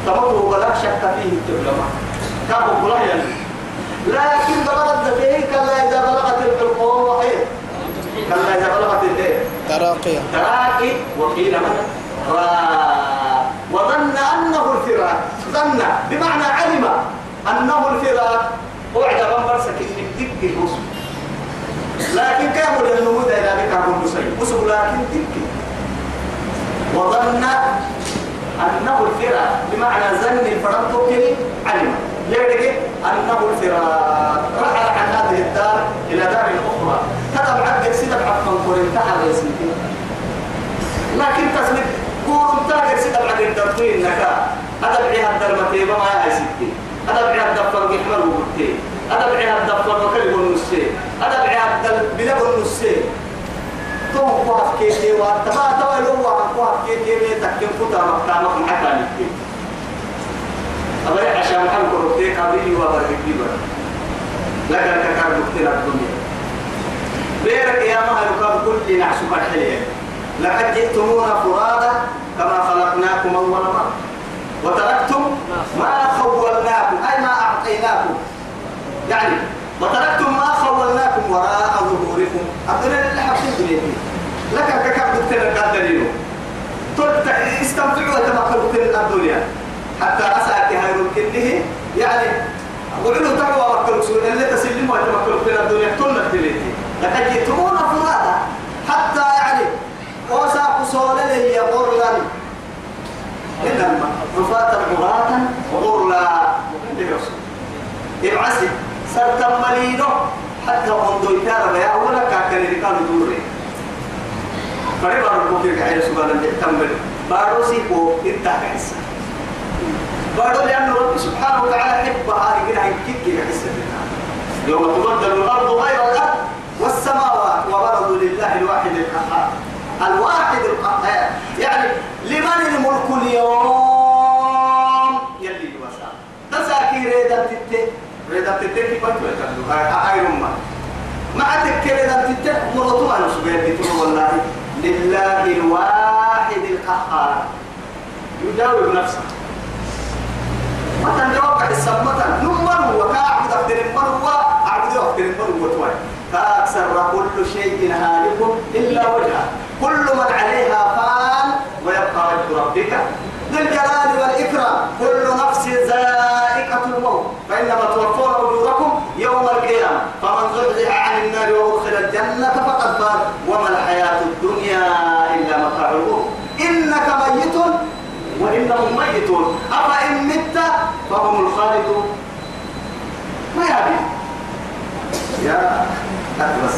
تمطوا ولا شك فيه التبلما كابو كلها يعني لكن بلغت ذلك كلا إذا بلغت الحلقوم وحيد كلا إذا بلغت الإيه تراقية تراقي وقيل من؟ وظن أنه الفراق. ظن. بمعنى علم أنه الفراق. وعد بمبرسك من دك الوسط لكن كانوا للنمود إلى بك عبد نسيب وسب لكن دك وظن أنه الفراق. بمعنى ظن الفراق توكلي علم. يدك أنه الفراق. رحل عن هذه الدار إلى دار أخرى. هذا بعد سيدك عفوا قرن تحت يسمي لكن تسمي قول تاجر سيدك بعد الدرطين نكا هذا بعيها الدرمتي بما هاي ستي هذا بعيها الدفر بيحمل وقتي. هذا بعيها الدفر وكل النسي هذا بعيها بلغ النسي تو قاف كي كي واتما تو لو قاف كي كي تكن فتا مقامك محكا لك أبري عشان حل كروتي قبلي وبرك كبير لكن كان مقتل الدنيا. بيرك يا مهر كم كل نعسك الحلية لقد جئتمونا فرادا كما خلقناكم أول مرة. وتركتم ما خولناكم أي ما أعطيناكم. يعني وتركتم ما خولناكم وراء ظهوركم. أقول أبدا للحق الدنيا لك كم بكتنا قدرينه استمتعوا وتمكنوا في الدنيا. حتى أسألك هاي كله. يعني وعلو تقوى وكل سؤال اللي تسلموا وتمكنوا في الدنيا تنك تليتي لقد جئتمونا فرادا حتى يعني وساق صولة لي غرلا إنما رفاتا مراتا غرلا ابعسي سرتم ملينو حتى منذ يكار يا ولا كاكن ركال دوري. فريبا ربك عيل سبحانه تمبل باروسي كو انتهى بارو لأن رب سبحانه وتعالى حب هذه كده هيكيك يحس يوم تبدل الأرض غير الأرض والسماوات وبرزوا لله الواحد القهار الواحد القهار يعني لمن الملك اليوم يلي وسام تساكي ريدا تتي ريدا تتي كيف تقول هاي أمة ما. تكر ريدا تتي مرتو أنا سبحانه والله. لله الواحد القهار. يجاوب نفسه. مثلا يوقع السمة نمر وكاعبد أفضل المر وأعبد أفضل المر وتوي فأكثر كل شيء هالك إلا وجهه. كل من عليها فان ويبقى وجه ربك. ذو الجلال والإكرام. كل نفس ذائقة الموت. فإنما توفون أجوركم يوم القيامة فمن زحزح عن النار وأدخل الجنة فقد فاز وما الحياة الدنيا إلا متاع الغرور. إنك ميت وإنهم ميتون. أفإن مت فهم الخالدون ما يبي. يا أتبس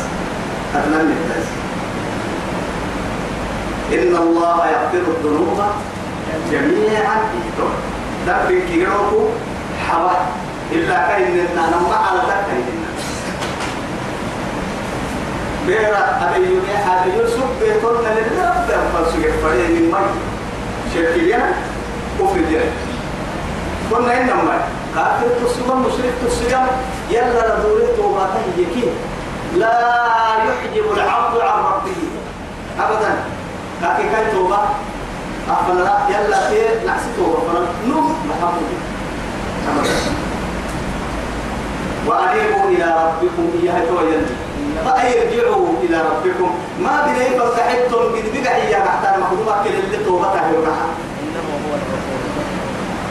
أتمنى الناس. إن الله يغفر الذنوب جميعا. دبك كيروكو حوا. إلا كأننا نما على تكاين بيرا أبي أبي يوسف بيتون لله بيرفع سجى فريق من مي شركيا كفر جاي كنا إنما كافر تسلم مشرك تسلم يلا لدوري توباته يكين لا يحجب العبد عن ربه أبدا. كاكي كاي توبة. أفلا يلا خير نحسي توبة. فلا نم محمد وأنيبوا إلى ربكم إياها تويني فأيرجعوا إلى ربكم. ما بني فلتحدتم قد بقى إياه حتى المخدومة كل اللي توبتها يركحها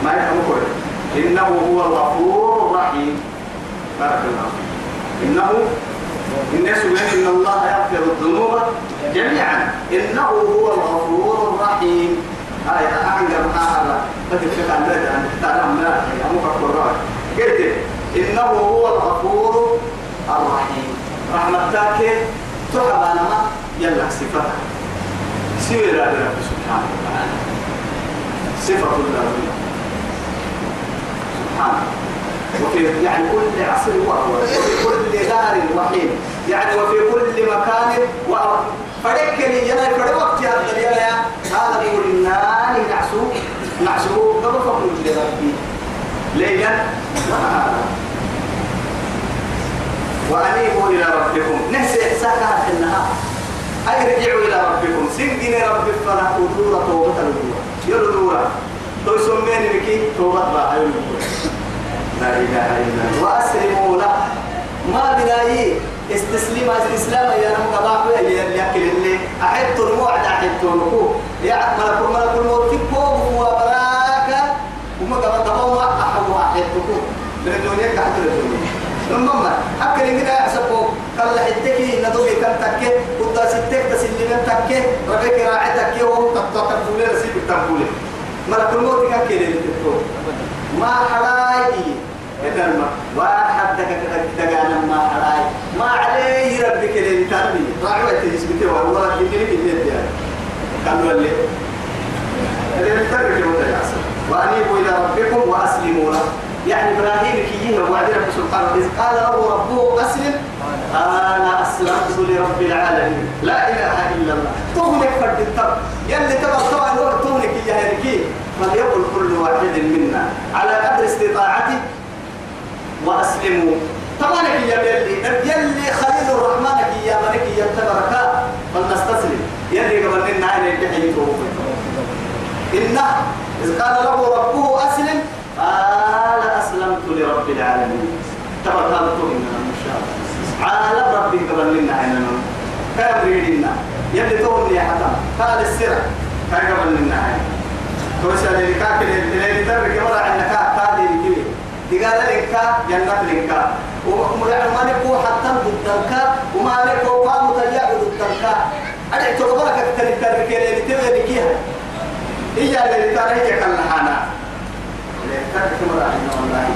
ما يفهمون إنه هو الغفور الرحيم. بارك الله إنه الناس إن الله يغفر الذنوب جميعا. إنه هو الغفور الرحيم. هاي أعنقر هذا فتفق عن ذلك أن تعلم لا أمك القرآن قلت إنه هو الغفور الرحيم. رحمتك تحبنا يلا صفتها سير رب سبحانه وتعالى. صفة الله سبحانه. وفي يعني كل عصر وهو وفي كل دار وحين. يعني وفي كل مكان فركني يلا فرق وقت يا يلا هذا يقول ناني نعسو نعسو قبل فقر ربي ليلا وأنيبوا إلى ربكم. نفس إحساكها في النهار. أي رجعوا إلى ربكم. سنجن رب فلا أدورة توبة الأدورة يردورة تو سمين بكي. توبة بها لا إله إلا الله. وأسلموا له. ما بلاي. استسلم استسلام يا نمو قباحوا يا اللي أكل اللي. أحد الموعد أحد تنكو يا ملك ملك الموت. كوب وبراك وما قبل تبوا أحد تنكو من الدنيا كحد الدنيا. ثم أكل كده قال حتكي ندوي كم تكه ودا ستك تسلم تكه ربك راعتك يوم تطلع تقولي رسيب تقولي ملك الموت كان كده ما حراي إنما واحد دك دك ما حراي ما عليه ربك اللي تربي راعوا تجسبته والله اللي كده كده قالوا اللي. اللي كده وأنيبوا إلى ربكم وأسلموا له. يعني إبراهيم كي وعد رب سبحانه إذ قال له ربه أسلم. أنا أسلمت لرب العالمين. لا إله إلا الله. تهلك فرد التر يلي تبع طبعا نور تهلك يا هلكي. فليقل كل واحد منا على قدر استطاعته وأسلموا طبعا يا يلي يلي خليل الرحمن يا ملك يا تبركا فلنستسلم. يلي قبل لنا عين الجحيم إنه إذ قال له ربه أسلم. العالمين. تبارك الله إن شاء الله عالم ربي قبل لنا عيننا كان ريدنا يلي توني يا حتى قال السر. كان قبل لنا عين توسع لك اللي ترك مرة عندك كادي لكي دقال لك جنة لك ومعنى مالك حتى ضدك ومالك قام تجاه ضدك أنا تقبلك أكثر ترك اللي تبغى لكيها هي اللي ترى هي كالحانا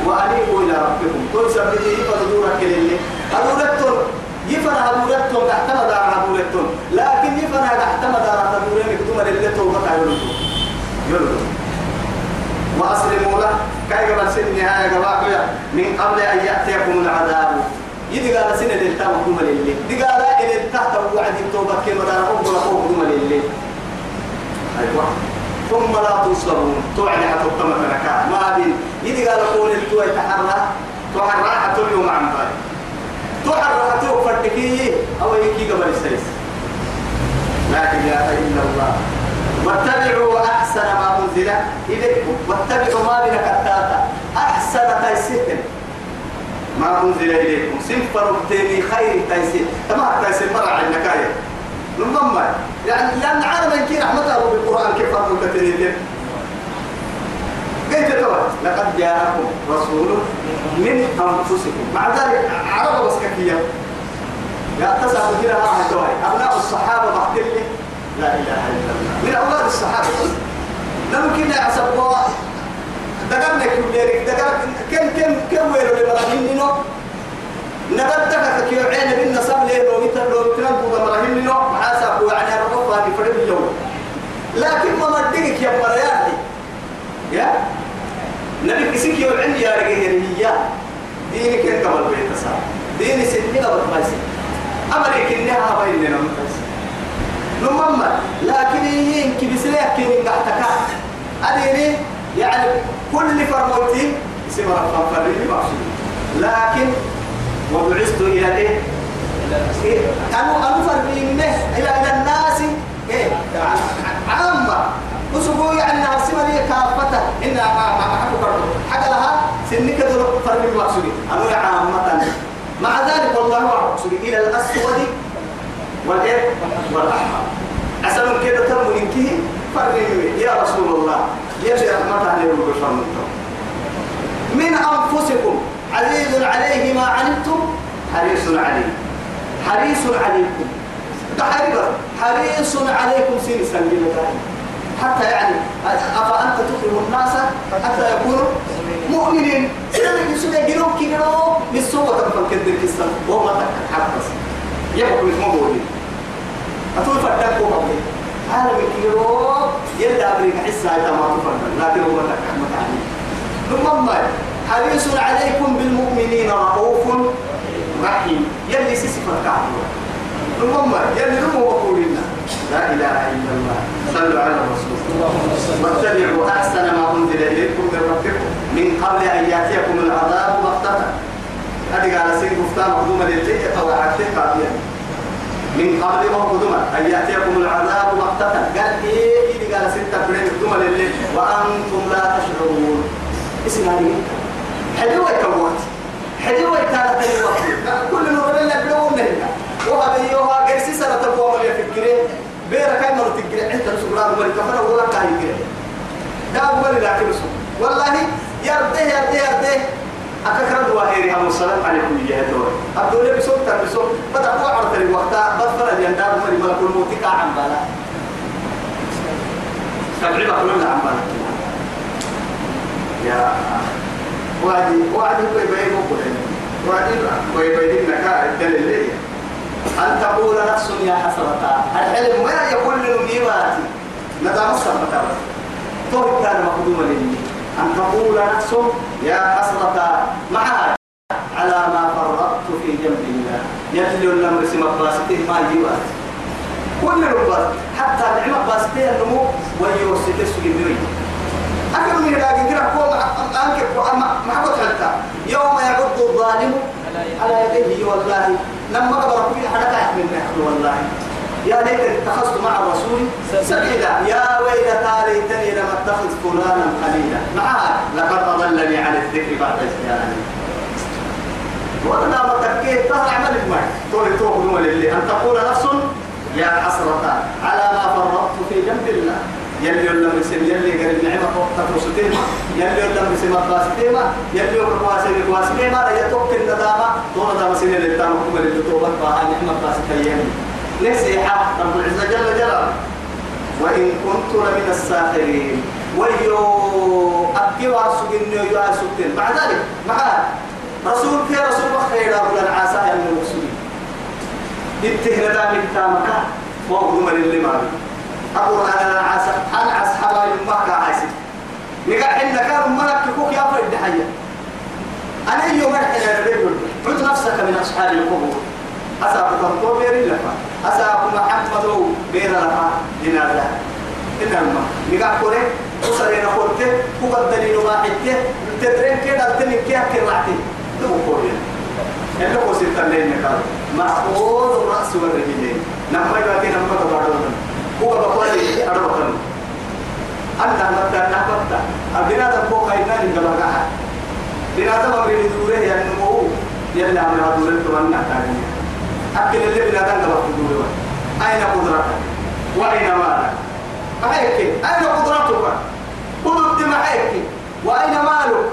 وأنيبوا إلى ربكم تنسى بدي فدورك اللي هدورتهم يفنى هدورتهم تحت مدار هدورتهم لكن يفنى تحت مدار هدورين كتوما اللي توبة يلدوا يلدوا وأسلموا له كي قبل سن نهاية قبل من قبل أن يأتيكم العذاب يدي قال سنة للتام كتوما للي دي قال إلى تحت وعد التوبة كما دار أمبر أقوم كتوما للي أيوة ثم لا تصرون توعد حتى الطمع لك ما بين يدي قال قول التوى يتحرى تحرى حتى اليوم عن تحرى حتى فردكي أو يكي قبل السيس. لا إله إلا الله. واتبعوا أحسن ما أنزل إليكم. واتبعوا ما بين كتاتا أحسن تيسير. ما أنزل إليكم. سنفر تيمي خير تيسير. تمام تيسير مرة آية. نضم يعني لأن عالم كي رحمته بالقرآن كيف أقول كثيرين كيف تقول لقد جاءكم رسول من أنفسكم. مع ذلك عرب بس كثير لا تسأل كده ها أبناء الصحابة بعد لي. لا إله إلا الله. من أولاد الصحابة. لم كنا يعصبوا دقرنا كل ذلك دقر كم كم كم ويلو لمراهين نو نبتك كيو عين صاب ليه لو متر لو متر بوغا مراهين نو حاسب يعني في فرد اليوم. لكن ما مدقك يا مرياتي يا؟ نبي كسيك يو يا رجال هي دينك إنت والبيت صار ديني سنين أبد ما يصير أمريك إنها متسر نمم لكن يمكن بسلاك كين قحتك أديني؟ يعني كل فرموتي اسم رفضان فرمي لكن وبعثت إلى إيه؟ أنا أنا فرمي منه إلى إلى الناس. إيه؟ عامة. وسبوا يعني عاصمة لي ما ما حكوا برضو حاجة لها سنك دول فرمي معصوم أنا عامة. مع ذلك والله أعصم إلى الأسود والإيه؟ والأحمر. أسأل كده تم فرمي يا رسول الله. يجي رحمة عليه وبشر من أنفسكم. عزيز عليه ما عنتم حريص عليه. حريص عليكم. ده حريص عليكم سين سلم حتى يعني أفأنت تكرم الناس حتى يكونوا مؤمنين. سيدنا يسوع يجيلهم كيلو للسوق تبقى كدر كيسان وهو ما تكت حبس يبقى مش موجودين أتول هو موجود عالم كيلو يلا أمريكا حسها إذا ما تفضل لكن هو ما تكت ثم حريص عليكم بالمؤمنين رؤوف رحيم. يلي سيسي فتاك ثم يلي نمو وقولنا. لا إله إلا الله. صلوا على الرسول. واتبعوا أحسن ما أنزل إليكم من ربكم. من قبل أن يأتيكم العذاب بغتة. هذه قال سين مفتاح مخدومة للجيء أو عكتك من قبل مخدومة. أن يأتيكم العذاب بغتة. قال إيه؟ إذا قال سين تبرين مخدومة للجيء وأنتم لا تشعرون. اسم هذه حلوة كوات. حلوة كانت الوقت كل نور اللي بلون منها. وهذا يوها قرسي سنة تبوه من يفكرين بيرا كاي مرة تقرأ. انت الله مرة كفر ولا كاي يقرأ. ده أول لكن رسول. والله يرده يرده يرده أكثر دواهيري هم السلام عليكم يا دور أبدو لي بسوط تربسوط بدأ هو عرض لي وقتا بدفر اليندار مري ملك الموت. كا عم بالا. سبعي بقولنا عم بالا. يا وادي وادي كوي بينو كوي. وادي كوي بيننا كا الدليل ليه؟ أن تقول نفس يا حسرتا الحلم ما يقول للميماتي ندام السبت طول كان مقدوما لي أن تقول نفس يا حسرتا معها على ما فرطت في جنب الله. يتلو الأمر سمى باسته ما يوات كل الرباط حتى نعمة باسته النمو ويوسك السجن أكل من هذا كده هو أنك ما حكت حتى يوم يعض الظالم على يديه والله. لما قبر في حركة من نحن والله. يا ليت اتخذت مع الرسول سبيلا. يا ويلتى ليتني لم اتخذ فلانا خليلا. معها لقد أضلني عن الذكر بعد اذ وأنا ما تكيت تهر عمل معي تقول تقول للي أن تقول نفس يا حسرة. على ما فرطت في جنب الله. يلي ولا مسلم يلي قال النعمة تفرستين يلي ولا مسلم أباستين يلي ولا قواسين قواسين ما. لا يتوقع الندامة. دون دام سنة اللي تام حكم اللي توبت بها نعمة أباستين نسيحة رب العزة جل جلاله. وإن كنت لمن الساخرين. ويو أبكي سجن يو سجن بعد ذلك معاه رسول في رسول خير أبو العاسى من المسلمين يتهنا دامك تامك. فوق دمر اللي ما أبو أنا عاسى أنا عاس حبايب ما كعاسي نقع إن كان ملك كوك يا فرد حيا أنا يوم الحين بقول عد نفسك من أصحاب القبور. أساكم طوبير لفا أساكم محمد بير لفا لنادا إنما نقع كوري وصلنا قلت هو الدليل واحد تدرين كده الدليل كده كرعتي تو كوري. اللي هو ستة قال معقول الرأس والرجلين. نما يبقى كده نما تبعدون هو بقولي أروحن أنت متى نحبت أبنا تبقى كاينان جماعة بنا تبقى من دوره يعني مو يلا من هذول التمنى تاني. أكل اللي بنا تبقى دوره أين قدرتك؟ وأين مالك؟ معك أين قدرتك؟ قدرت معك وأين مالك؟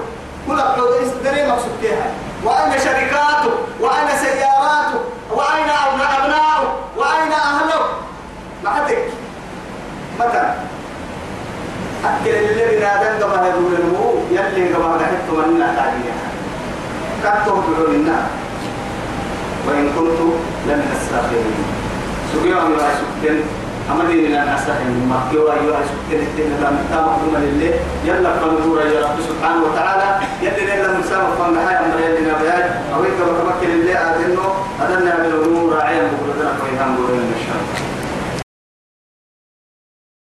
كل قدر استدري مقصود فيها؟ وأين شركاته وأين سياراته وأين أبناؤه وأين أهله معتك متى؟ أكل اللي بنادم قبل هدول المو يلي قبل نحط من تعليها كتب لنا. وإن كنت لمن الساخرين سبيعهم يا سبتين أمدين لنا أساهم ما يوا يوا سبتين التين لا مخدوما لله يلا فنزور يا رب سبحانه وتعالى. يلي لنا مسامة فنحاي أمر يلي نبيات أو إنك بتمكن الله أدنه. أدنى بالأمور. راعيا إن شاء الله